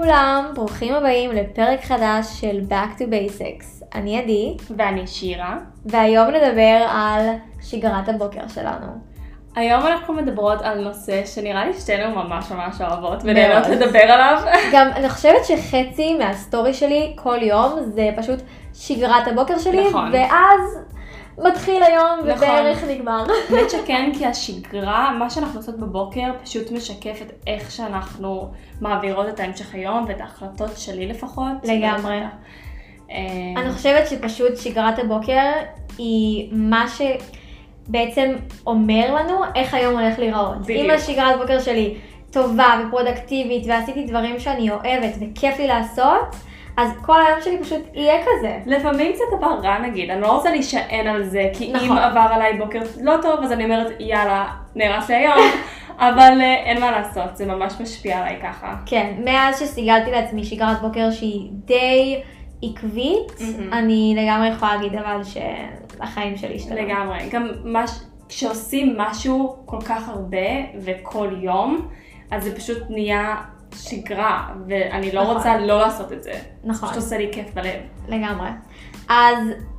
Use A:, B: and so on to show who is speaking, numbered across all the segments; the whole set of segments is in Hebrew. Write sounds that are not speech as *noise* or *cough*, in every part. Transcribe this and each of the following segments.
A: לכולם, ברוכים הבאים לפרק חדש של Back to Basics. אני עדי,
B: ואני שירה.
A: והיום נדבר על שגרת הבוקר שלנו.
B: היום אנחנו מדברות על נושא שנראה לי שתינו ממש ממש אוהבות ונהנות לדבר עליו. *laughs*
A: גם אני חושבת שחצי מהסטורי שלי כל יום זה פשוט שגרת הבוקר שלי,
B: נכון.
A: ואז מתחיל היום
B: נכון.
A: ובערך נגמר. *laughs*
B: האמת שכן, כי השגרה, מה שאנחנו עושות בבוקר, פשוט משקפת איך שאנחנו מעבירות את ההמשך היום ואת ההחלטות שלי לפחות.
A: לגמרי.
B: אה,
A: אני חושבת שפשוט שגרת הבוקר היא מה שבעצם אומר לנו איך היום הולך להיראות.
B: בדיוק.
A: אם השגרת בוקר שלי טובה ופרודקטיבית ועשיתי דברים שאני אוהבת וכיף לי לעשות, אז כל היום שלי פשוט יהיה כזה.
B: לפעמים זה דבר רע נגיד, אני לא רוצה להישען על זה, כי
A: נכון.
B: אם עבר עליי בוקר לא טוב, אז אני אומרת, יאללה, נהרס לי היום, *laughs* אבל אה, אין מה לעשות, זה ממש משפיע עליי ככה.
A: כן, מאז שסיגלתי לעצמי שגרת בוקר שהיא די עקבית,
B: מהמם.
A: אני לגמרי יכולה להגיד אבל שהחיים שלי השתנו.
B: לגמרי. גם מש... כשעושים משהו כל כך הרבה וכל יום, אז זה פשוט נהיה שגרה, ואני לא
A: נכון.
B: רוצה לא לעשות את זה.
A: נכון.
B: פשוט עושה לי כיף בלב.
A: לגמרי. אז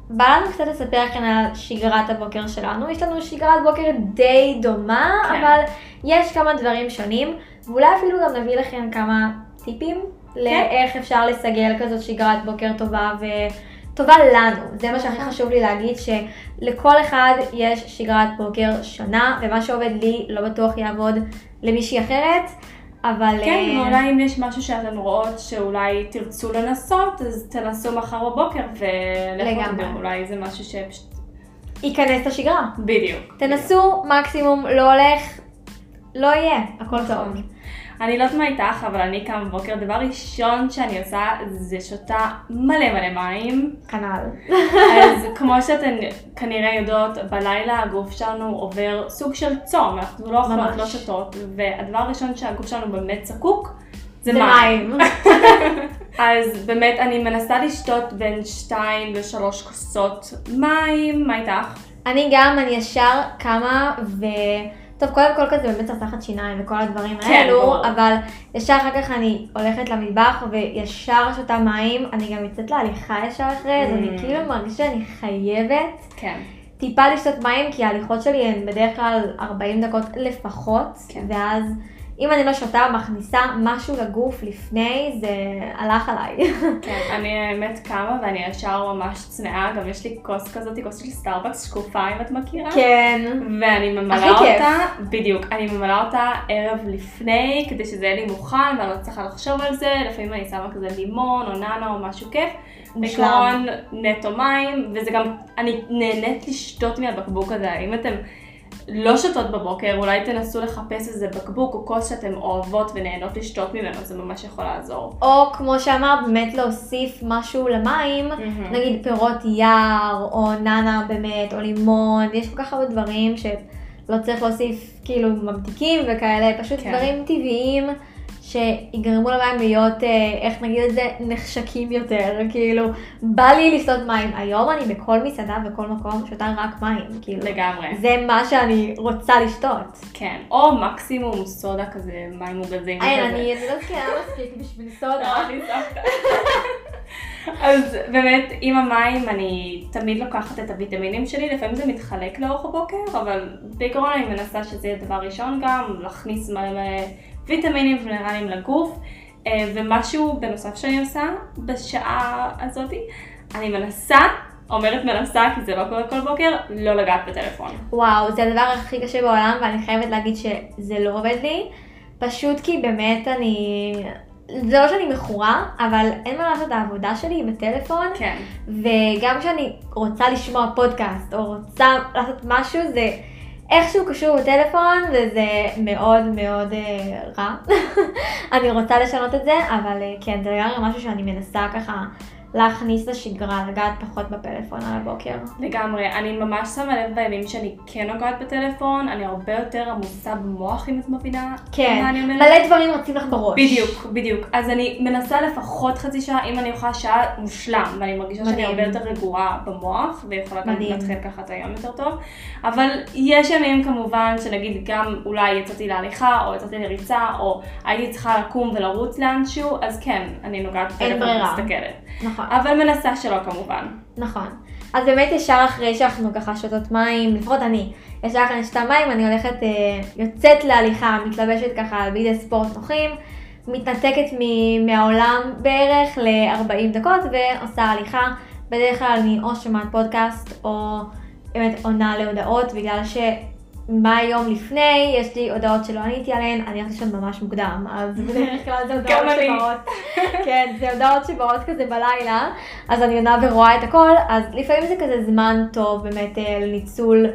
A: בא לנו קצת לספר כאן על שגרת הבוקר שלנו. יש לנו שגרת בוקר די דומה,
B: כן.
A: אבל יש כמה דברים שונים, ואולי אפילו גם נביא לכם כמה טיפים לאיך אפשר לסגל כזאת שגרת בוקר טובה וטובה לנו. זה מה שהכי. חשוב לי להגיד, שלכל אחד יש שגרת בוקר שונה, ומה שעובד לי לא בטוח יעבוד למישהי אחרת, אבל...
B: כן,
A: אה,
B: ואולי אם יש משהו שאתן רואות שאולי תרצו לנסות, אז תנסו מחר בבוקר ולכו
A: לגמרי.
B: אולי זה משהו שפשוט...
A: ייכנס לשגרה.
B: בדיוק.
A: תנסו, מקסימום לא הולך, לא יהיה, הכל טוב.
B: אני לא יודעת מה איתך, אבל אני קמה בבוקר, דבר ראשון שאני עושה זה שותה מלא מלא מים.
A: כנ"ל.
B: אז כמו שאתן כנראה יודעות, בלילה הגוף שלנו עובר סוג של צום, אנחנו לא אוכלות. לא שותות, והדבר הראשון שהגוף שלנו באמת זקוק, זה
A: זה
B: מים.
A: מים. *laughs*
B: אז באמת אני מנסה לשתות בין 2 ל-3 כוסות מים, מה איתך?
A: אני גם, אני ישר קמה ו... טוב, קודם כל כזה באמת צרצחת שיניים וכל הדברים
B: כן,
A: האלו,
B: ברור.
A: אבל ישר אחר כך אני הולכת למטבח וישר שותה מים, אני גם יוצאת להליכה ישר אחרי
B: Mm.
A: אני כאילו מרגישה שאני חייבת
B: כן.
A: טיפה לשתות מים, כי ההליכות שלי הן בדרך כלל 40 דקות לפחות,
B: כן.
A: ואז אם אני לא שותה או מכניסה משהו לגוף לפני, זה הלך עליי. *laughs*
B: כן, אני האמת קמה ואני ישר ממש צמאה, גם יש לי כוס כזאת, כוס של סטארבקס שקופה אם את מכירה.
A: כן.
B: ואני ממלאה
A: הכי כיף.
B: אותה, בדיוק, אני ממלאה אותה ערב לפני, כדי שזה יהיה לי מוכן ואני לא צריכה לחשוב על זה, לפעמים אני שמה כזה לימון או נאנה או משהו כיף. בעיקרון נטו מים, וזה גם, אני נהנית לשתות מהבקבוק הזה, אם אתם לא שותות בבוקר, אולי תנסו לחפש איזה בקבוק או כוס שאתם אוהבות ונהנות לשתות ממנו, זה ממש יכול לעזור.
A: או כמו שאמרת, באמת להוסיף משהו למים,
B: מהמם.
A: נגיד פירות יער, או נאנה באמת, או לימון, יש כל כך הרבה דברים שלא צריך להוסיף כאילו ממתיקים וכאלה, פשוט
B: כן.
A: דברים טבעיים שיגרמו למים להיות, אה, איך נגיד את זה, נחשקים יותר, כאילו, בא לי לשתות מים. היום אני בכל מסעדה, בכל מקום, שותה רק מים, כאילו.
B: לגמרי.
A: זה מה שאני רוצה לשתות.
B: כן, או מקסימום סודה כזה, מים מוגזים.
A: אין. אני לא זקנה מספיק בשביל סודה.
B: לא. אז באמת, עם המים אני תמיד לוקחת את הוויטמינים שלי, לפעמים זה מתחלק לאורך הבוקר, אבל בעיקרון אני מנסה שזה יהיה דבר ראשון גם, להכניס מלא ויטמינים ומינרלים לגוף. אה, ומשהו בנוסף שאני עושה בשעה הזאתי, אני מנסה, אומרת מנסה כי זה לא קורה כל בוקר, לא לגעת בטלפון.
A: וואו, זה הדבר הכי קשה בעולם, ואני חייבת להגיד שזה לא עובד לי. פשוט כי באמת אני... זה לא שאני מכורה, אבל אין מה לעשות, העבודה שלי היא בטלפון,
B: כן.
A: וגם כשאני רוצה לשמוע פודקאסט, או רוצה לעשות משהו, זה איכשהו קשור בטלפון, וזה מאוד מאוד אה, רע. *laughs* אני רוצה לשנות את זה, אבל אה, כן, זה לגמרי משהו שאני מנסה ככה להכניס לשגרה, לגעת פחות בפלאפון על הבוקר.
B: לגמרי, אני ממש שמה לב בימים שאני כן נוגעת בטלפון, אני הרבה יותר עמוסה במוח אם את מבינה
A: כן,
B: מה אני אומרת.
A: מלא דברים רצים לך בראש.
B: בדיוק, בדיוק. אז אני מנסה לפחות חצי שעה, אם אני יכולה שעה מושלם, ואני מרגישה שאני
A: מדהים.
B: הרבה יותר רגועה במוח, ויכולה גם. להתחיל ככה את היום יותר טוב. אבל יש ימים כמובן, שנגיד גם אולי יצאתי להליכה, או יצאתי לריצה, או הייתי צריכה לקום ולרוץ לאנשהו, אז כן, אני נוגעת בטלפון. ומסתכלת.
A: נכון.
B: אבל מנסה שלא כמובן.
A: נכון. אז באמת ישר אחרי שאנחנו ככה שותות מים, לפחות אני, ישר אחרי שתה מים, אני הולכת, אה, יוצאת להליכה, מתלבשת ככה בידי ספורט נוחים, מתנתקת מ- מהעולם בערך ל-40 דקות ועושה הליכה. בדרך כלל אני או שומעת פודקאסט או באמת עונה להודעות, בגלל שמהיום לפני יש לי הודעות שלא עניתי עליהן, אני הולכת לישון ממש מוקדם, אז *laughs* בדרך כלל זה הודעות. שבאות. *laughs* כן, זה הודעות שבאות כזה בלילה, אז אני עונה ורואה את הכל, אז לפעמים זה כזה זמן טוב באמת אה, לניצול,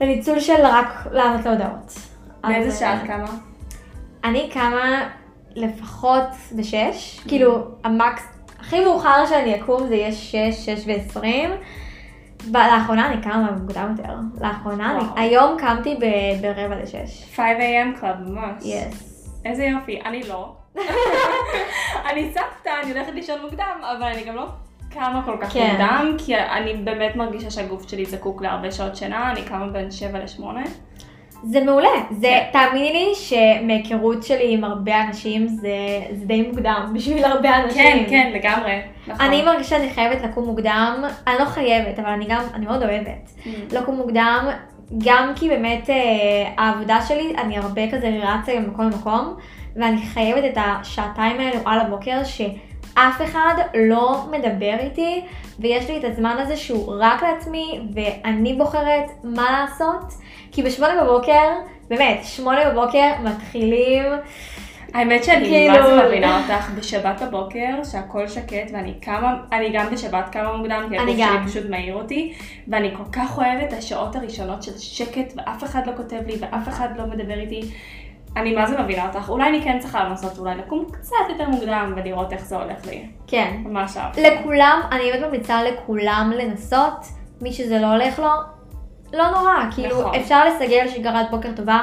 A: לניצול של רק לענות להודעות.
B: באיזה
A: אז,
B: שעה
A: אה,
B: את קמה?
A: אני קמה לפחות בשש, כאילו המקס, הכי מאוחר שאני אקום זה יהיה שש, שש ועשרים. לאחרונה אני קמה מוקדם יותר, לאחרונה, אני. היום קמתי ב- ברבע לשש.
B: 5 a.m. club, ממש.
A: יס.
B: איזה יופי, אני לא. *laughs* אני סבתא, אני הולכת לישון מוקדם, אבל אני גם לא קמה כל כך
A: כן.
B: מוקדם, כי אני באמת מרגישה שהגוף שלי זקוק להרבה שעות שינה, אני קמה בין 7 ל-8.
A: זה מעולה, זה,
B: כן.
A: תאמיני לי שמהיכרות שלי עם הרבה אנשים זה, זה די מוקדם בשביל הרבה אנשים.
B: כן, כן, לגמרי. נכון.
A: אני מרגישה שאני חייבת לקום מוקדם, אני לא חייבת, אבל אני גם, אני מאוד אוהבת.
B: Mm.
A: לקום מוקדם, גם כי באמת אה, העבודה שלי, אני הרבה כזה רצה ממקום למקום, ואני חייבת את השעתיים האלו על הבוקר, שאף אחד לא מדבר איתי, ויש לי את הזמן הזה שהוא רק לעצמי, ואני בוחרת מה לעשות, כי בשמונה בבוקר, באמת, שמונה בבוקר מתחילים,
B: האמת שאני
A: כאילו-
B: מה זה מבינה אותך בשבת בבוקר, שהכל שקט ואני קמה, אני גם בשבת קמה מוקדם, כי הגוף. שלי פשוט מעיר אותי, ואני כל כך אוהבת השעות הראשונות של שקט ואף אחד לא כותב לי ואף אחד לא מדבר איתי. אני מה זה מבינה אותך, אולי אני כן צריכה לנסות אולי לקום קצת יותר מוקדם ולראות איך זה הולך לי.
A: כן,
B: ממש אהבתי.
A: לכולם, אני באמת ממליצה לכולם לנסות, מי שזה לא הולך לו, לא נורא, כאילו
B: נכון.
A: אפשר לסגל שגרת בוקר טובה,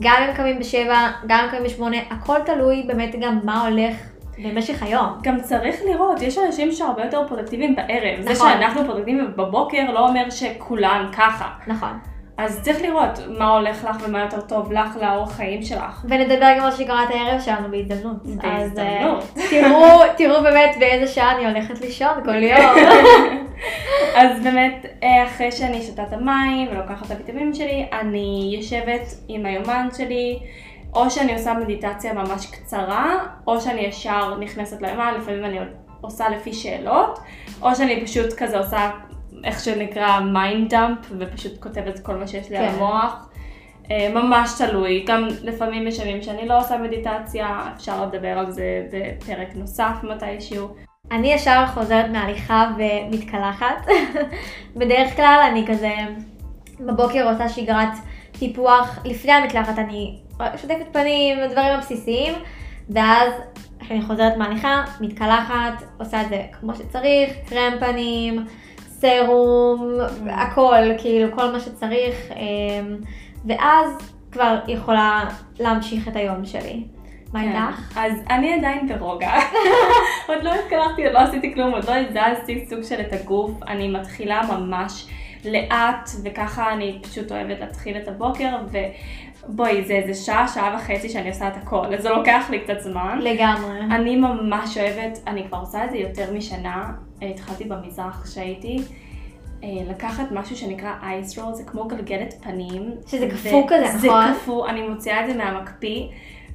A: גם אם קמים בשבע, גם אם קמים בשמונה, הכל תלוי באמת גם מה הולך במשך היום.
B: גם צריך לראות, יש אנשים שהרבה יותר פרודקטיביים בערב. זה
A: נכון.
B: שאנחנו פרודקטיביים בבוקר לא אומר שכולן ככה.
A: נכון.
B: אז צריך לראות מה הולך לך ומה יותר טוב לך לאורח חיים שלך.
A: ונדבר גם על שגרת הערב שלנו בהזדמנות. אז אה,
B: בהזדמנות. *laughs*
A: תראו, תראו באמת באיזה שעה אני הולכת לישון כל *laughs* יום.
B: אז באמת, אה, אחרי שאני שותה את המים ולוקחת את הוויטמינים שלי, אני יושבת עם היומן שלי, או שאני עושה מדיטציה ממש קצרה, או שאני ישר נכנסת ליומן, לפעמים אני עושה לפי שאלות, או שאני פשוט כזה עושה, איך שנקרא, mind dump, ופשוט כותבת כל מה שיש לי על
A: כן.
B: המוח. אה, ממש תלוי, גם לפעמים יש ימים שאני לא עושה מדיטציה, אפשר לדבר על זה בפרק נוסף מתישהו.
A: אני ישר חוזרת מהליכה ומתקלחת. *laughs* בדרך כלל אני כזה בבוקר עושה שגרת טיפוח, לפני המקלחת אני שוטפת פנים, הדברים הבסיסיים, ואז כשאני חוזרת מהליכה, מתקלחת, עושה את זה כמו שצריך, קרם פנים, סרום, הכל, כאילו כל מה שצריך, אמ, ואז כבר יכולה להמשיך את היום שלי. מה
B: כן.
A: איתך?
B: אז אני עדיין ברוגע. *laughs* עוד לא התקלחתי, עוד לא עשיתי כלום, עוד לא הזזתי סוג של את הגוף. אני מתחילה ממש לאט, וככה אני פשוט אוהבת להתחיל את הבוקר, ובואי, זה איזה שעה, שעה וחצי שאני עושה את הכל, אז זה לוקח לי קצת זמן.
A: לגמרי.
B: אני ממש אוהבת, אני כבר עושה את זה יותר משנה, אה, התחלתי במזרח כשהייתי. אה, לקחת משהו שנקרא אייס רול, זה כמו גלגלת פנים.
A: שזה קפוא כזה,
B: זה
A: נכון?
B: קפוא, אני מוציאה את זה מהמקפיא,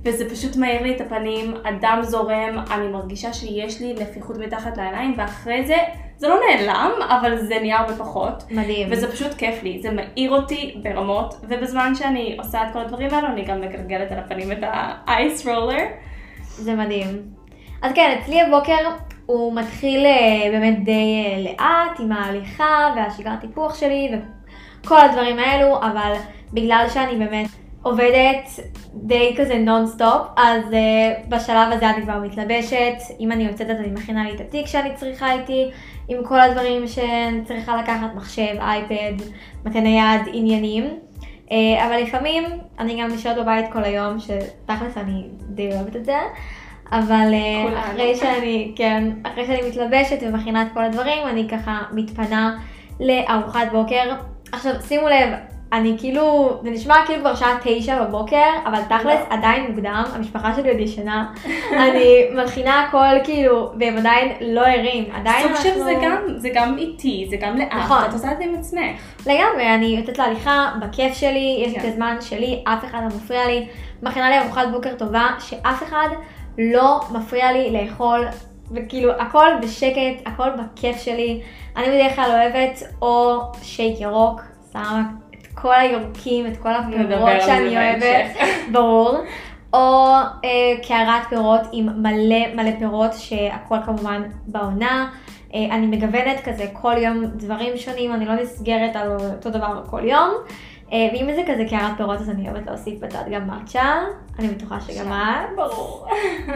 B: וזה פשוט מאיר לי את הפנים, הדם זורם, אני מרגישה שיש לי נפיחות מתחת לעיניים, ואחרי זה, זה לא נעלם, אבל זה נהיה הרבה פחות.
A: מדהים.
B: וזה פשוט כיף לי, זה מאיר אותי ברמות, ובזמן שאני עושה את כל הדברים האלו, אני גם מגלגלת על הפנים את האייס רולר.
A: זה מדהים. אז כן, אצלי הבוקר הוא מתחיל אה, באמת די אה, לאט עם ההליכה והשגרת טיפוח שלי וכל הדברים האלו, אבל בגלל שאני באמת עובדת די כזה נונסטופ, אז uh, בשלב הזה אני כבר מתלבשת, אם אני יוצאת אז אני מכינה לי את התיק שאני צריכה איתי, עם כל הדברים שאני צריכה לקחת, מחשב, אייפד, מטען נייד, עניינים. Uh, אבל לפעמים אני גם נשארת בבית כל היום, שתכלס אני די אוהבת את זה. אבל uh, אחרי שאני, כן, אחרי שאני מתלבשת ומכינה את כל הדברים, אני ככה מתפנה לארוחת בוקר. עכשיו שימו לב, אני כאילו, זה נשמע כאילו כבר שעה תשע בבוקר, אבל תכלס לא. עדיין מוקדם, המשפחה שלי עוד ישנה. *laughs* אני מכינה הכל כאילו, והם עדיין לא ערים, עדיין
B: אנחנו... סוג של זה גם, זה גם איטי, זה גם לאט, נכון. את עושה את זה עם עצמך.
A: לגמרי, אני יוצאת להליכה, בכיף שלי, יש לי את כן. הזמן שלי, אף אחד לא מפריע לי. מכינה לי ארוחת בוקר טובה, שאף אחד לא מפריע לי לאכול, וכאילו הכל בשקט, הכל בכיף שלי. אני בדרך כלל אוהבת או שייק ירוק, שמה כל היורקים, את כל הפירות שאני אוהבת, *laughs* ברור. או אה, קערת פירות עם מלא מלא פירות, שהכל כמובן בעונה. אה, אני מגוונת כזה כל יום דברים שונים, אני לא נסגרת על אותו דבר כל יום. אה, ואם זה כזה קערת פירות, אז אני אוהבת להוסיף בצד גם מאצ'ה. אני בטוחה שגם את.
B: ברור.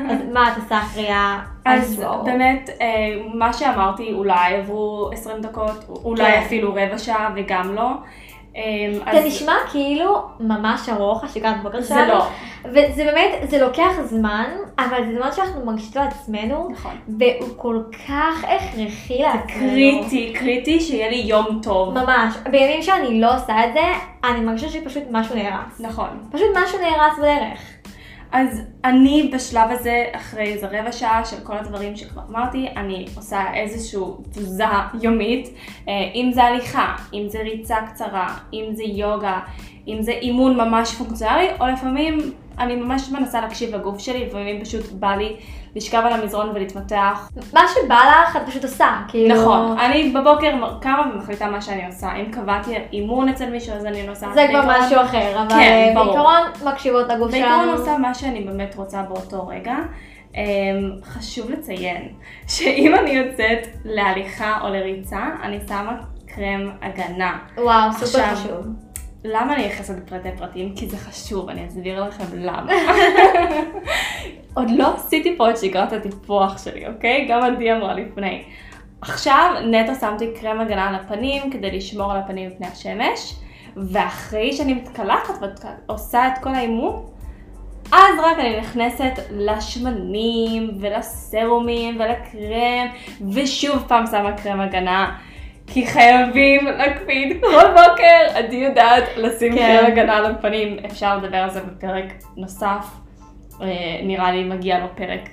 A: אז מה את עושה אחרי ה...
B: אז באמת, אה, מה שאמרתי, אולי עברו 20 דקות, אולי כן. אפילו רבע שעה וגם לא.
A: אמ, זה נשמע כאילו ממש ארוך, השגרת בוקר שלנו.
B: זה לא.
A: וזה באמת, זה לוקח זמן, אבל זה זמן שאנחנו מרגישים לעצמנו.
B: נכון.
A: והוא כל כך הכרחי לעצמנו.
B: קריטי, קריטי שיהיה לי יום טוב.
A: ממש. בימים שאני לא עושה את זה, אני מרגישה שפשוט משהו נהרס.
B: נכון.
A: פשוט משהו נהרס בדרך.
B: אז אני בשלב הזה, אחרי איזה רבע שעה של כל הדברים שכבר אמרתי, אני עושה איזושהי תזוזה יומית, אה, אם זה הליכה, אם זה ריצה קצרה, אם זה יוגה, אם זה אימון ממש פונקציונלי, או לפעמים אני ממש מנסה להקשיב לגוף שלי, לפעמים פשוט בא לי לשכב על המזרון ולהתמתח.
A: מה שבא לך את פשוט עושה, כאילו...
B: נכון, אני בבוקר קמה ומחליטה מה שאני עושה. אם קבעתי אימון אצל מישהו אז אני עושה...
A: זה כבר משהו אחר, אבל כן, בעיקרון מקשיבות לגוף שלנו.
B: בעיקרון עושה מה שאני באמת רוצה באותו רגע. Um, חשוב לציין שאם אני יוצאת להליכה או לריצה, אני שמה קרם הגנה.
A: וואו, סופר חשוב.
B: למה אני נכנסת לפרטי פרטים? כי זה חשוב, אני אסביר לכם למה. *laughs* עוד לא עשיתי פה את שגרת הטיפוח שלי, אוקיי? גם עדי אמרה לפני. עכשיו נטו שמתי קרם הגנה על הפנים כדי לשמור על הפנים מפני השמש, ואחרי שאני מתקלחת ועושה את כל האימון, אז רק אני נכנסת לשמנים ולסרומים ולקרם, ושוב פעם שמה קרם הגנה. כי חייבים להקפיד כל בוקר, עדי יודעת לשים כן. קרם הגנה על הפנים, אפשר לדבר על זה בפרק נוסף, אה, נראה לי מגיע לו פרק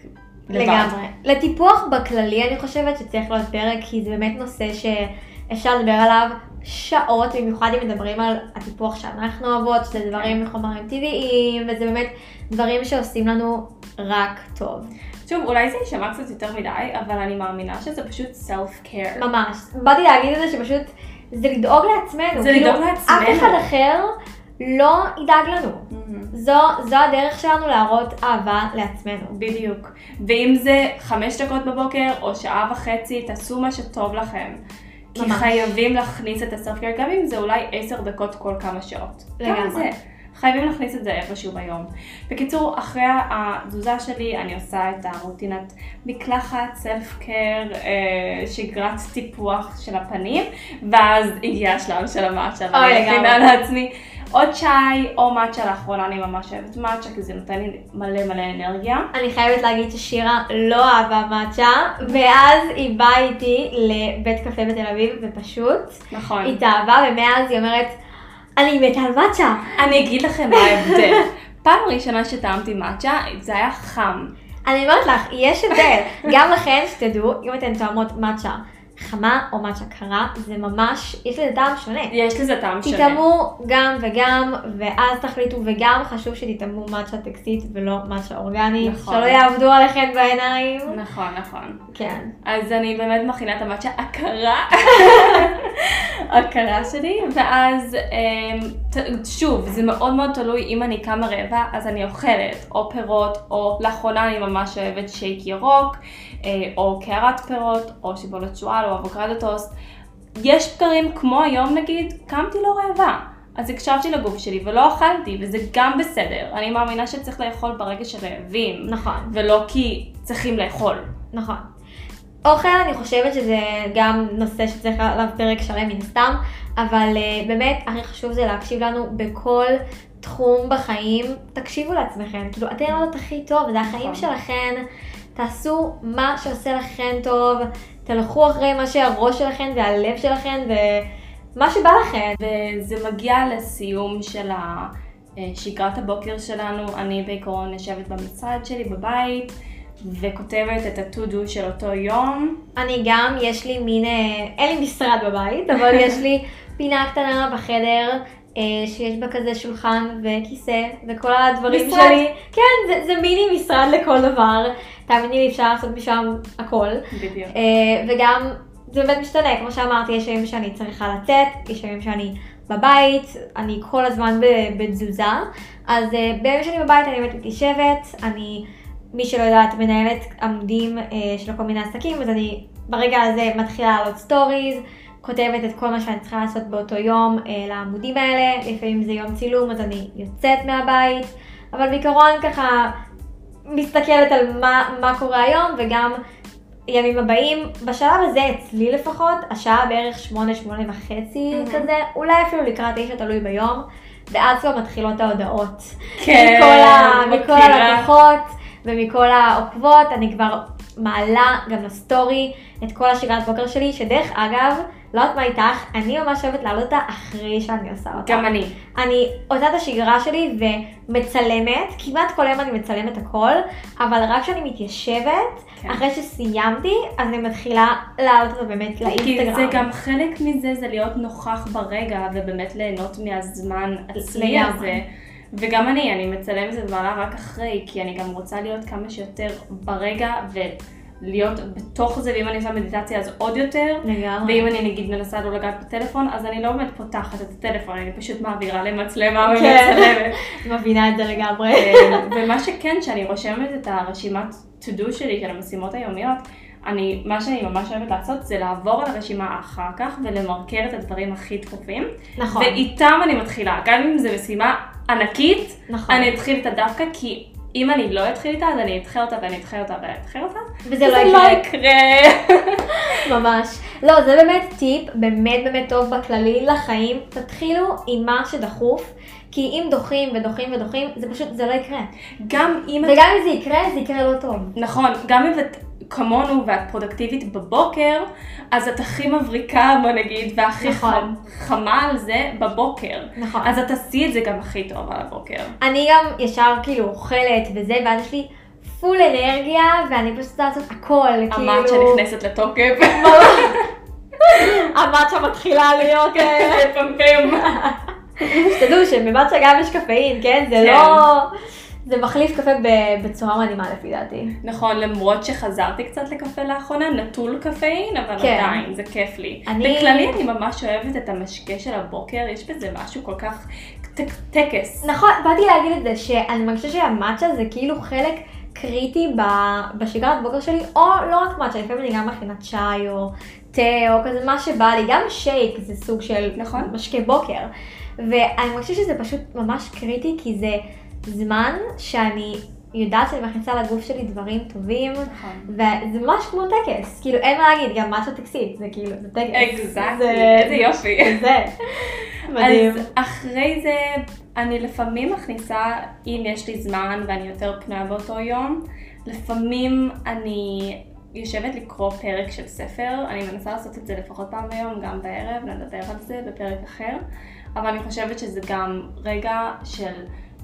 B: לבד.
A: לגמרי. לטיפוח בכללי אני חושבת שצריך להיות פרק, כי זה באמת נושא שאפשר לדבר עליו שעות, במיוחד אם מדברים על הטיפוח שאנחנו אוהבות, שזה דברים מחומרים טבעיים, וזה באמת דברים שעושים לנו רק טוב.
B: שוב, אולי זה יישמע קצת יותר מדי, אבל אני מאמינה שזה פשוט סלף קר.
A: ממש. באתי להגיד את זה שפשוט, זה לדאוג לעצמנו.
B: זה כאילו, לדאוג לעצמנו.
A: אף אחד אחר לא ידאג לנו. Mm-hmm. זו, זו הדרך שלנו להראות אהבה לעצמנו.
B: בדיוק. ואם זה חמש דקות בבוקר או שעה וחצי, תעשו מה שטוב לכם. ממש. כי חייבים להכניס את הסלף קר, גם אם זה אולי עשר דקות כל כמה שעות.
A: לגמרי.
B: חייבים להכניס את זה איפשהו ביום. בקיצור, אחרי התזוזה שלי אני עושה את הרוטינת מקלחת, סלף קר, אה, שגרת טיפוח של הפנים, ואז הגיע השלב של המאצ'ה, ואני מכינה לעצמי עוד צ'אי או מאצ'ה, לאחרונה אני ממש אוהבת מאצ'ה, כי זה נותן לי מלא מלא אנרגיה.
A: אני חייבת להגיד ששירה לא אהבה מאצ'ה, ואז היא באה איתי לבית קפה בתל אביב, ופשוט,
B: נכון.
A: התאהבה, ומאז היא אומרת, אני מתה על מאצ'ה.
B: אני אגיד לכם מה ההבדל. פעם ראשונה שטעמתי מאצ'ה, זה היה חם.
A: אני אומרת לך, יש הבדל. גם לכן, שתדעו, אם אתן טועמות מאצ'ה חמה או מאצ'ה קרה, זה ממש, יש לזה טעם שונה.
B: יש לזה טעם שונה.
A: תטעמו גם וגם, ואז תחליטו, וגם חשוב שתטעמו מאצ'ה טקסית ולא מאצ'ה אורגני, נכון. שלא יעבדו עליכם בעיניים.
B: נכון, נכון.
A: כן.
B: אז אני באמת מכינה את המאצ'ה הקרה, *laughs* הקרה שלי, ואז אמ, שוב, זה מאוד מאוד תלוי אם אני קמה רבע, אז אני אוכלת או פירות, או לאחרונה אני ממש אוהבת שייק ירוק. אה, או קערת פירות, או שיבולת שועל, או אבוקדו טוסט. יש בקרים כמו היום נגיד, קמתי לא רעבה. אז הקשבתי לגוף שלי ולא אכלתי, וזה גם בסדר. אני מאמינה שצריך לאכול ברגע שרעבים,
A: נכון.
B: ולא כי צריכים לאכול.
A: נכון. אוכל, אני חושבת שזה גם נושא שצריך עליו פרק שלם מן הסתם, אבל uh, באמת, הכי חשוב זה להקשיב לנו בכל תחום בחיים. תקשיבו לעצמכם, כאילו, אתן יודעות הכי טוב, זה החיים
B: נכון.
A: שלכם. תעשו מה שעושה לכם טוב, תלכו אחרי מה שהראש שלכם והלב שלכם ומה שבא לכם.
B: וזה מגיע לסיום של אה, שגרת הבוקר שלנו. אני בעיקרון יושבת במשרד שלי בבית וכותבת את ה-to-do של אותו יום.
A: אני גם, יש לי מין, אה, אין לי משרד בבית, אבל יש לי פינה קטנה בחדר. אה, שיש בה כזה שולחן וכיסא וכל הדברים
B: משרד.
A: שלי. כן, זה, זה מיני משרד לכל דבר. תאמיני לי, אפשר לעשות משם הכל.
B: בדיוק.
A: אה, וגם זה באמת משתנה, כמו שאמרתי, יש ימים שאני צריכה לצאת, יש ימים שאני בבית, אני כל הזמן בתזוזה, אז אה, בימים שאני בבית אני באמת מתיישבת, אני, מי שלא יודעת, מנהלת עמודים אה, של כל מיני עסקים, אז אני ברגע הזה מתחילה לעלות stories, כותבת את כל מה שאני צריכה לעשות באותו יום אה, לעמודים האלה, לפעמים זה יום צילום אז אני יוצאת מהבית, אבל בעיקרון ככה מסתכלת על מה, מה קורה היום וגם ימים הבאים, בשלב הזה אצלי לפחות, השעה בערך שמונה, שמונה וחצי
B: מהמם.
A: כזה, אולי אפילו לקראת תשע תלוי ביום, ואז כבר מתחילות ההודעות.
B: כן,
A: מכל, ה, מכל. הלקוחות ומכל העוקבות, אני כבר מעלה גם לסטורי את כל השגרת בוקר שלי, שדרך אגב, לא יודעת מה איתך, אני ממש אוהבת להעלות אותה אחרי שאני עושה אותה.
B: גם אני.
A: אני עושה את השגרה שלי ומצלמת, כמעט כל יום אני מצלמת הכל, אבל רק כשאני מתיישבת,
B: כן.
A: אחרי שסיימתי, אז אני מתחילה להעלות אותה באמת
B: כי
A: לאינסטגרם.
B: זה גם חלק מזה, זה להיות נוכח ברגע ובאמת ליהנות מהזמן עצמי. הזה. וגם אני, אני מצלמת את מעלה רק אחרי, כי אני גם רוצה להיות כמה שיותר ברגע ולהיות בתוך זה, ואם אני עושה מדיטציה אז עוד יותר.
A: לגמרי.
B: ואם אני נגיד מנסה לא לגעת בטלפון, אז אני לא באמת פותחת את הטלפון, אני פשוט מעבירה למצלמה
A: כן.
B: ומצלמת. *laughs*
A: מבינה את זה לגמרי.
B: אה, ומה שכן, שאני רושמת את הרשימת to do שלי של המשימות היומיות, אני, מה שאני ממש אוהבת לעשות זה לעבור על הרשימה אחר כך ולמרקר את הדברים הכי דחופים.
A: נכון.
B: ואיתם אני מתחילה, גם אם זו משימה ענקית,
A: נכון.
B: אני אתחיל איתה דווקא כי אם אני לא אתחיל איתה, אז אני אדחה אותה ואני אדחה אותה ואני אדחה אותה.
A: וזה לא
B: וזה
A: יקרה.
B: יקרה. *laughs*
A: ממש. לא, זה באמת טיפ באמת באמת טוב בכללי לחיים. תתחילו עם מה שדחוף, כי אם דוחים ודוחים ודוחים, זה פשוט, זה לא יקרה.
B: גם אם את
A: וגם אם זה יקרה, זה יקרה לא טוב.
B: נכון, גם אם את כמונו ואת פרודקטיבית בבוקר, אז את הכי מבריקה בוא נגיד, והכי
A: נכון.
B: חמה על זה בבוקר.
A: נכון.
B: אז את תעשי את זה גם הכי טוב על הבוקר.
A: אני גם ישר כאילו אוכלת וזה, ואז יש לי פול אנרגיה, ואני פשוט רוצה לעשות הכל, כאילו...
B: אמרת שנכנסת לתוקף.
A: המצ'ה מתחילה להיות... אה,
B: לפמפם. *laughs*
A: שתדעו שבמצ'ה גם יש קפאין, כן? זה
B: כן.
A: לא... זה מחליף קפה בצורה מדהימה לפי דעתי.
B: נכון, למרות שחזרתי קצת לקפה לאחרונה, נטול קפאין, אבל
A: כן.
B: עדיין, זה כיף לי.
A: אני-
B: בכללי אני ממש אוהבת את המשקה של הבוקר, יש בזה משהו כל כך טקס.
A: נכון, באתי להגיד את זה, שאני מרגישה שהמצ'ה זה כאילו חלק קריטי בשגרת בוקר שלי, או לא רק מצ'ה, לפעמים אני גם מכינה צ'אי או תה או כזה מה שבא לי, גם שייק זה סוג של
B: נכון.
A: משקה בוקר. ואני מרגישה שזה פשוט ממש קריטי, כי זה זמן שאני יודעת שאני מכניסה לגוף שלי דברים טובים,
B: נכון.
A: וזה ממש כמו טקס, כאילו אין מה להגיד, גם מצ'ה טקסית, זה כאילו, זה טקס.
B: exactly,
A: זה-
B: איזה יופי.
A: זה. *laughs* מדהים.
B: אז אחרי זה, אני לפעמים מכניסה, אם יש לי זמן ואני יותר פנויה באותו יום, לפעמים אני יושבת לקרוא פרק של ספר, אני מנסה לעשות את זה לפחות פעם ביום, גם בערב, נדבר על זה בפרק אחר, אבל אני חושבת שזה גם רגע של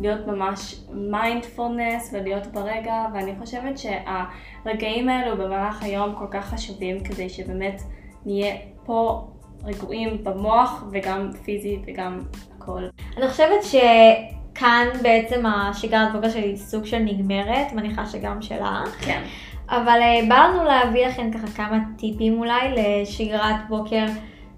B: להיות ממש מיינדפולנס ולהיות ברגע, ואני חושבת שהרגעים האלו במהלך היום כל כך חשובים כדי שבאמת נהיה פה רגועים במוח וגם פיזית וגם הכל.
A: אני חושבת שכאן בעצם השגרת בוקר שלי סוג של נגמרת, מניחה שגם שלך.
B: כן.
A: אבל אה, בא לנו להביא לכם ככה כמה טיפים אולי לשגרת בוקר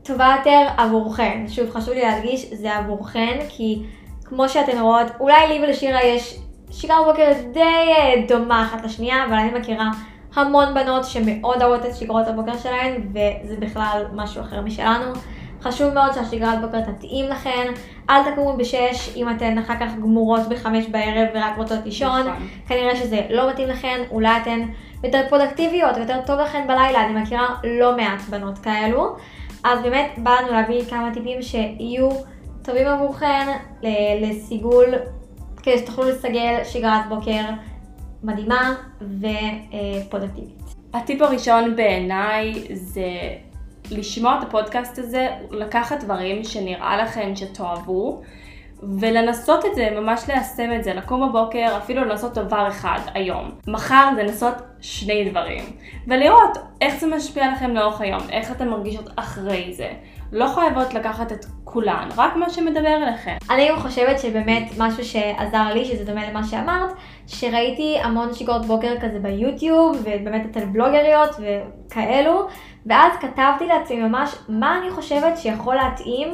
A: טובה יותר עבורכן. שוב, חשוב לי להדגיש, זה עבורכן, כי כמו שאתן רואות, אולי לי ולשירה יש שגרת בוקר די אה, דומה אחת לשנייה, אבל אני מכירה המון בנות שמאוד אוהבות את שגרות הבוקר שלהן, וזה בכלל משהו אחר משלנו. חשוב מאוד שהשגרת בוקר תתאים לכן. אל תקומו בשש אם אתן אחר כך גמורות בחמש בערב ורק רוצות לישון.
B: נכון.
A: כנראה שזה לא מתאים לכן, אולי אתן יותר פרודקטיביות ויותר טוב לכן בלילה, אני מכירה לא מעט בנות כאלו. אז באמת בא לנו להביא כמה טיפים שיהיו טובים עבורכן ל- לסיגול, כדי שתוכלו לסגל שגרת בוקר מדהימה ופרודקטיבית.
B: הטיפ הראשון בעיניי זה לשמוע את הפודקאסט הזה, לקחת דברים שנראה לכם שתאהבו, ולנסות את זה, ממש ליישם את זה, לקום בבוקר, אפילו לנסות דבר אחד היום. מחר לנסות שני דברים, ולראות איך זה משפיע לכם לאורך היום, איך אתן מרגישות אחרי זה. לא חייבות לקחת את כולן, רק מה שמדבר אליכם.
A: אני גם חושבת שבאמת משהו שעזר לי, שזה דומה למה שאמרת, שראיתי המון שגרות בוקר כזה ביוטיוב, ובאמת אצל בלוגריות וכאלו, ואז כתבתי לעצמי ממש מה אני חושבת שיכול להתאים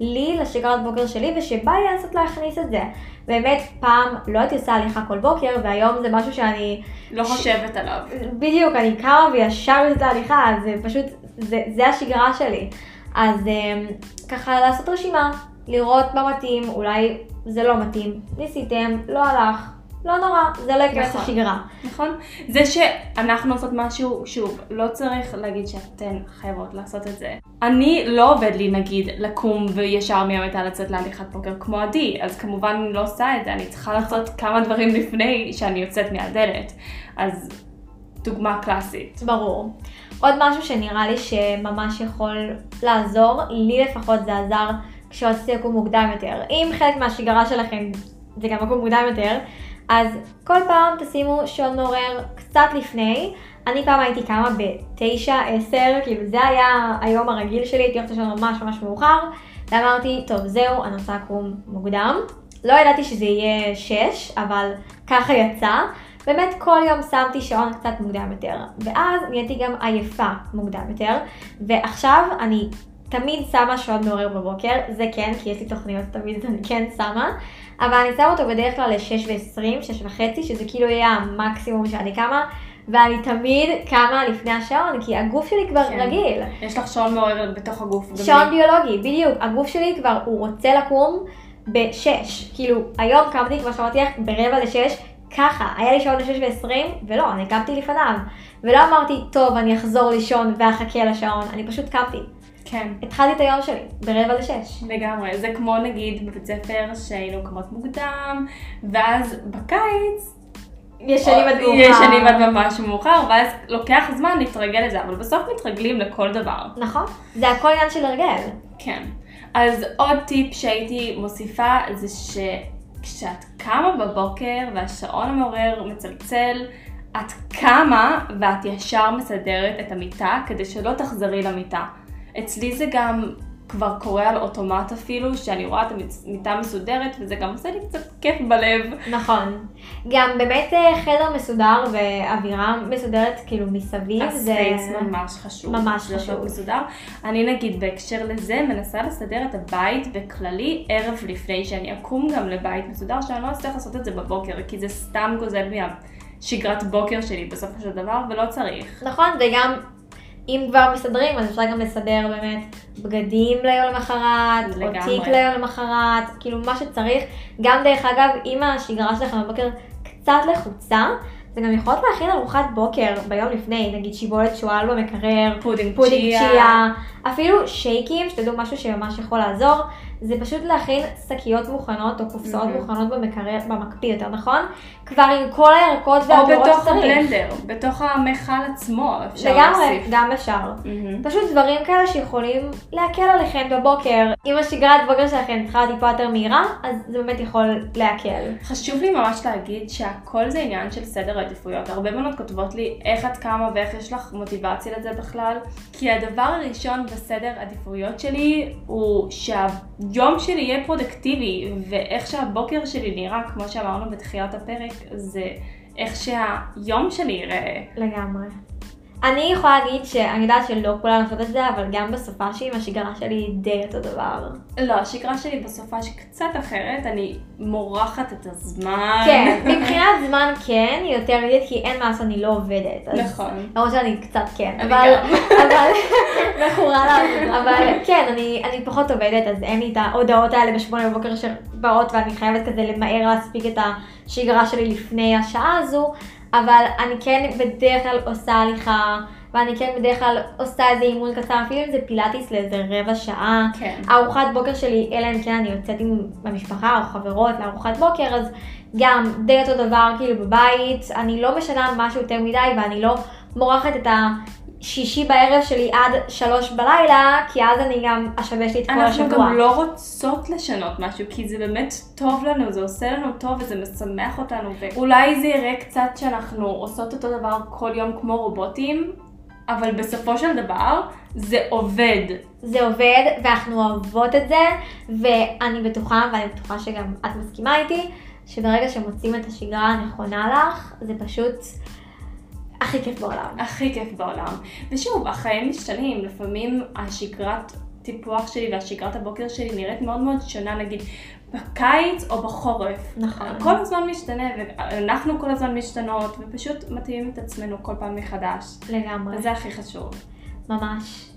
A: לי לשגרת בוקר שלי, ושבא לי לנסות להכניס את זה. באמת, פעם לא הייתי עושה הליכה כל בוקר, והיום זה משהו שאני...
B: לא חושבת עליו.
A: בדיוק, אני קמה וישר יוצאת להליכה, זה פשוט, זה, זה השגרה שלי. אז אמ, ככה לעשות רשימה, לראות מה מתאים, אולי זה לא מתאים, ניסיתם, לא הלך, לא נורא, זה לא ייכנס
B: נכון.
A: לשגרה.
B: נכון? זה שאנחנו עושות משהו, שוב, לא צריך להגיד שאתן חייבות לעשות את זה. אני לא עובד לי נגיד לקום וישר מהמיטה לצאת להליכת בוקר כמו עדי, אז כמובן אני לא עושה את זה, אני צריכה לעשות כמה דברים לפני שאני יוצאת מהדלת. אז דוגמה קלאסית.
A: ברור. עוד משהו שנראה לי שממש יכול לעזור, לי לפחות זה עזר כשרציתי לקום מוקדם יותר. אם חלק מהשגרה שלכם זה גם לקום מוקדם יותר, אז כל פעם תשימו שעון מעורר קצת לפני. אני פעם הייתי קמה בתשע, עשר, כאילו זה היה היום הרגיל שלי, הייתי הולכת לשעון ממש ממש מאוחר, ואמרתי, טוב זהו, אני רוצה לקום מוקדם. לא ידעתי שזה יהיה שש, אבל ככה יצא. באמת כל יום שמתי שעון קצת מוקדם יותר, ואז נהייתי גם עייפה מוקדם יותר, ועכשיו אני תמיד שמה שעון מעורר בבוקר, זה כן, כי יש לי תוכניות תמיד אני כן שמה, אבל אני שמה אותו בדרך כלל ל-6 ו-20, 6 וחצי, שזה כאילו יהיה המקסימום שאני קמה, ואני תמיד קמה לפני השעון, כי הגוף שלי כבר
B: כן.
A: רגיל.
B: יש לך שעון מעורר בתוך הגוף.
A: שעון. ביולוגי, בדיוק. הגוף שלי כבר, הוא רוצה לקום בשש. כאילו, היום קמתי, כמו שאמרתי לך, ברבע לשש, ככה. היה לי שעון לשש ועשרים, ולא, אני קמתי לפניו. ולא אמרתי, טוב, אני אחזור לישון ואחכה לשעון, אני פשוט קמתי.
B: כן.
A: התחלתי את היום שלי, ברבע לשש.
B: לגמרי, זה כמו נגיד בבית ספר שהיינו קמות מוקדם, ואז בקיץ
A: ישנים עד מאוחר.
B: ישנים עד ממש מאוחר, ואז לוקח זמן להתרגל לזה, אבל בסוף מתרגלים לכל דבר.
A: נכון, זה הכל עניין של הרגל.
B: כן. אז עוד טיפ שהייתי מוסיפה זה שכשאת קמה בבוקר והשעון המעורר מצלצל, את קמה ואת ישר מסדרת את המיטה כדי שלא תחזרי למיטה. אצלי זה גם כבר קורה על אוטומט אפילו, שאני רואה את המיטה מסודרת וזה גם עושה לי קצת כיף בלב.
A: נכון. גם באמת אה, חדר מסודר ואווירה מסודרת כאילו מסביב, זה...
B: הספייס ממש חשוב.
A: ממש חשוב.
B: מסודר. אני נגיד בהקשר לזה מנסה לסדר את הבית בכללי ערב לפני שאני אקום גם לבית מסודר, שאני לא אצטרך לעשות את זה בבוקר, כי זה סתם גוזל מהשגרת בוקר שלי בסופו של דבר, ולא צריך.
A: נכון, וגם אם כבר מסדרים, אז אפשר גם לסדר באמת בגדים ליום למחרת, או. תיק ליום למחרת, כאילו מה שצריך. גם דרך אגב, אם השגרה שלכם בבוקר קצת לחוצה, זה גם יכולות להכין ארוחת בוקר ביום לפני, נגיד שיבולת שועל במקרר,
B: פודינג
A: פודינג. צ'יה, אפילו שייקים, שתדעו משהו שממש יכול לעזור, זה פשוט להכין שקיות מוכנות או קופסאות
B: מהמם.
A: מוכנות במקרר, במקפיא יותר נכון? כבר עם כל הירקות
B: או
A: והפירות
B: בתוך
A: שצריך.
B: הבלנדר, בתוך המכל עצמו אפשר
A: לגמרי,
B: להוסיף.
A: גם אפשר.
B: מהמם.
A: פשוט דברים כאלה שיכולים להקל עליכם בבוקר. אם השגרת בוקר שלכם צריכה טיפה יותר מהירה, אז זה באמת יכול להקל.
B: חשוב לי ממש להגיד שהכל זה עניין של סדר עדיפויות. הרבה בנות כותבות לי איך את קמה ואיך יש לך מוטיבציה לזה בכלל. כי הדבר הראשון בסדר עדיפויות שלי הוא שהיום שלי יהיה פרודקטיבי, ואיך שהבוקר שלי נראה, כמו שאמרנו בתחילת הפרק, זה איך שהיום שלי ייראה.
A: לגמרי. אני יכולה להגיד שאני יודעת שלא כולם עושות את זה, אבל גם בסופאשים השגרה שלי היא די אותו דבר.
B: לא, השגרה שלי בסופש קצת אחרת, אני מורחת את הזמן.
A: כן, מבחינת זמן כן, היא יותר אידית, כי אין מה לעשות, אני לא עובדת. אז-
B: נכון.
A: למרות שאני קצת כן,
B: אני
A: אבל,
B: גם. *laughs*
A: אבל, מכורה לעבודה, אבל כן, אני, אני פחות עובדת, אז אין לי את ההודעות האלה בשמונה בבוקר שבאות ואני חייבת כזה למהר להספיק את השגרה שלי לפני השעה הזו, אבל אני כן בדרך כלל עושה הליכה, ואני כן בדרך כלל עושה איזה אימון קצר, אפילו אם זה פילאטיס לאיזה רבע שעה.
B: כן.
A: ארוחת בוקר שלי, אלא אם כן אני יוצאת עם המשפחה או חברות לארוחת בוקר, אז גם די אותו דבר כאילו בבית, אני לא משנה משהו יותר מדי ואני לא מורחת את השישי בערב שלי עד שלוש בלילה, כי אז אני גם אשבש לי את כל
B: אנחנו
A: השבוע.
B: גם לא רוצות לשנות משהו, כי זה באמת טוב לנו, זה עושה לנו טוב וזה משמח אותנו, ואולי זה יראה קצת שאנחנו עושות אותו דבר כל יום כמו רובוטים, אבל בסופו של דבר זה עובד.
A: זה עובד ואנחנו אוהבות את זה, ואני בטוחה, ואני בטוחה שגם את מסכימה איתי, שברגע שמוצאים את השגרה הנכונה לך, זה פשוט הכי כיף בעולם.
B: הכי כיף בעולם. ושוב, החיים משתנים, לפעמים השגרת טיפוח שלי והשגרת הבוקר שלי נראית מאוד מאוד שונה, נגיד בקיץ או בחורף.
A: נכון.
B: כל הזמן משתנה, ואנחנו כל הזמן משתנות, ופשוט מתאימים את עצמנו כל פעם מחדש.
A: לגמרי.
B: וזה הכי חשוב.
A: ממש.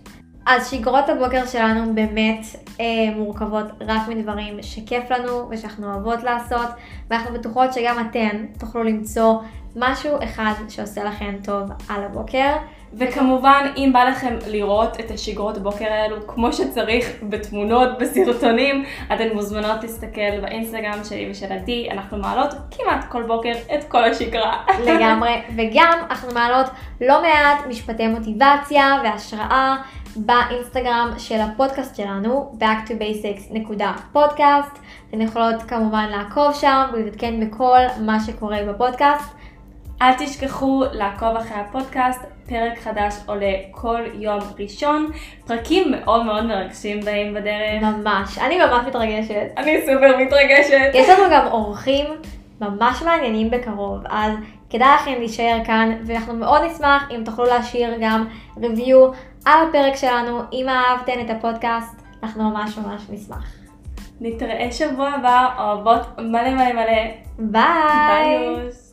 A: אז שגרות הבוקר שלנו באמת אה, מורכבות רק מדברים שכיף לנו ושאנחנו אוהבות לעשות, ואנחנו בטוחות שגם אתן תוכלו למצוא משהו אחד שעושה לכם טוב על הבוקר.
B: וכמובן, אם בא לכם לראות את השגרות בוקר האלו כמו שצריך, בתמונות, בסרטונים, אתן מוזמנות להסתכל באינסטגרם שלי ושל עדי, אנחנו מעלות כמעט כל בוקר את כל השגרה.
A: לגמרי, וגם אנחנו מעלות לא מעט משפטי מוטיבציה והשראה באינסטגרם של הפודקאסט שלנו, backtoBasics.podcast. אתן יכולות כמובן לעקוב שם ולהתעדכן בכל מה שקורה בפודקאסט.
B: אל תשכחו לעקוב אחרי הפודקאסט, פרק חדש עולה כל יום ראשון, פרקים מאוד מאוד מרגשים באים בדרך.
A: ממש, אני ממש מתרגשת.
B: אני סופר מתרגשת.
A: יש לנו גם אורחים ממש מעניינים בקרוב, אז כדאי לכם להישאר כאן, ואנחנו מאוד נשמח אם תוכלו להשאיר גם ריוויו על הפרק שלנו, אם אהבתן את הפודקאסט, אנחנו ממש ממש נשמח.
B: נתראה שבוע הבא, אוהבות מלא מלא מלא.
A: ביי!
B: ביי.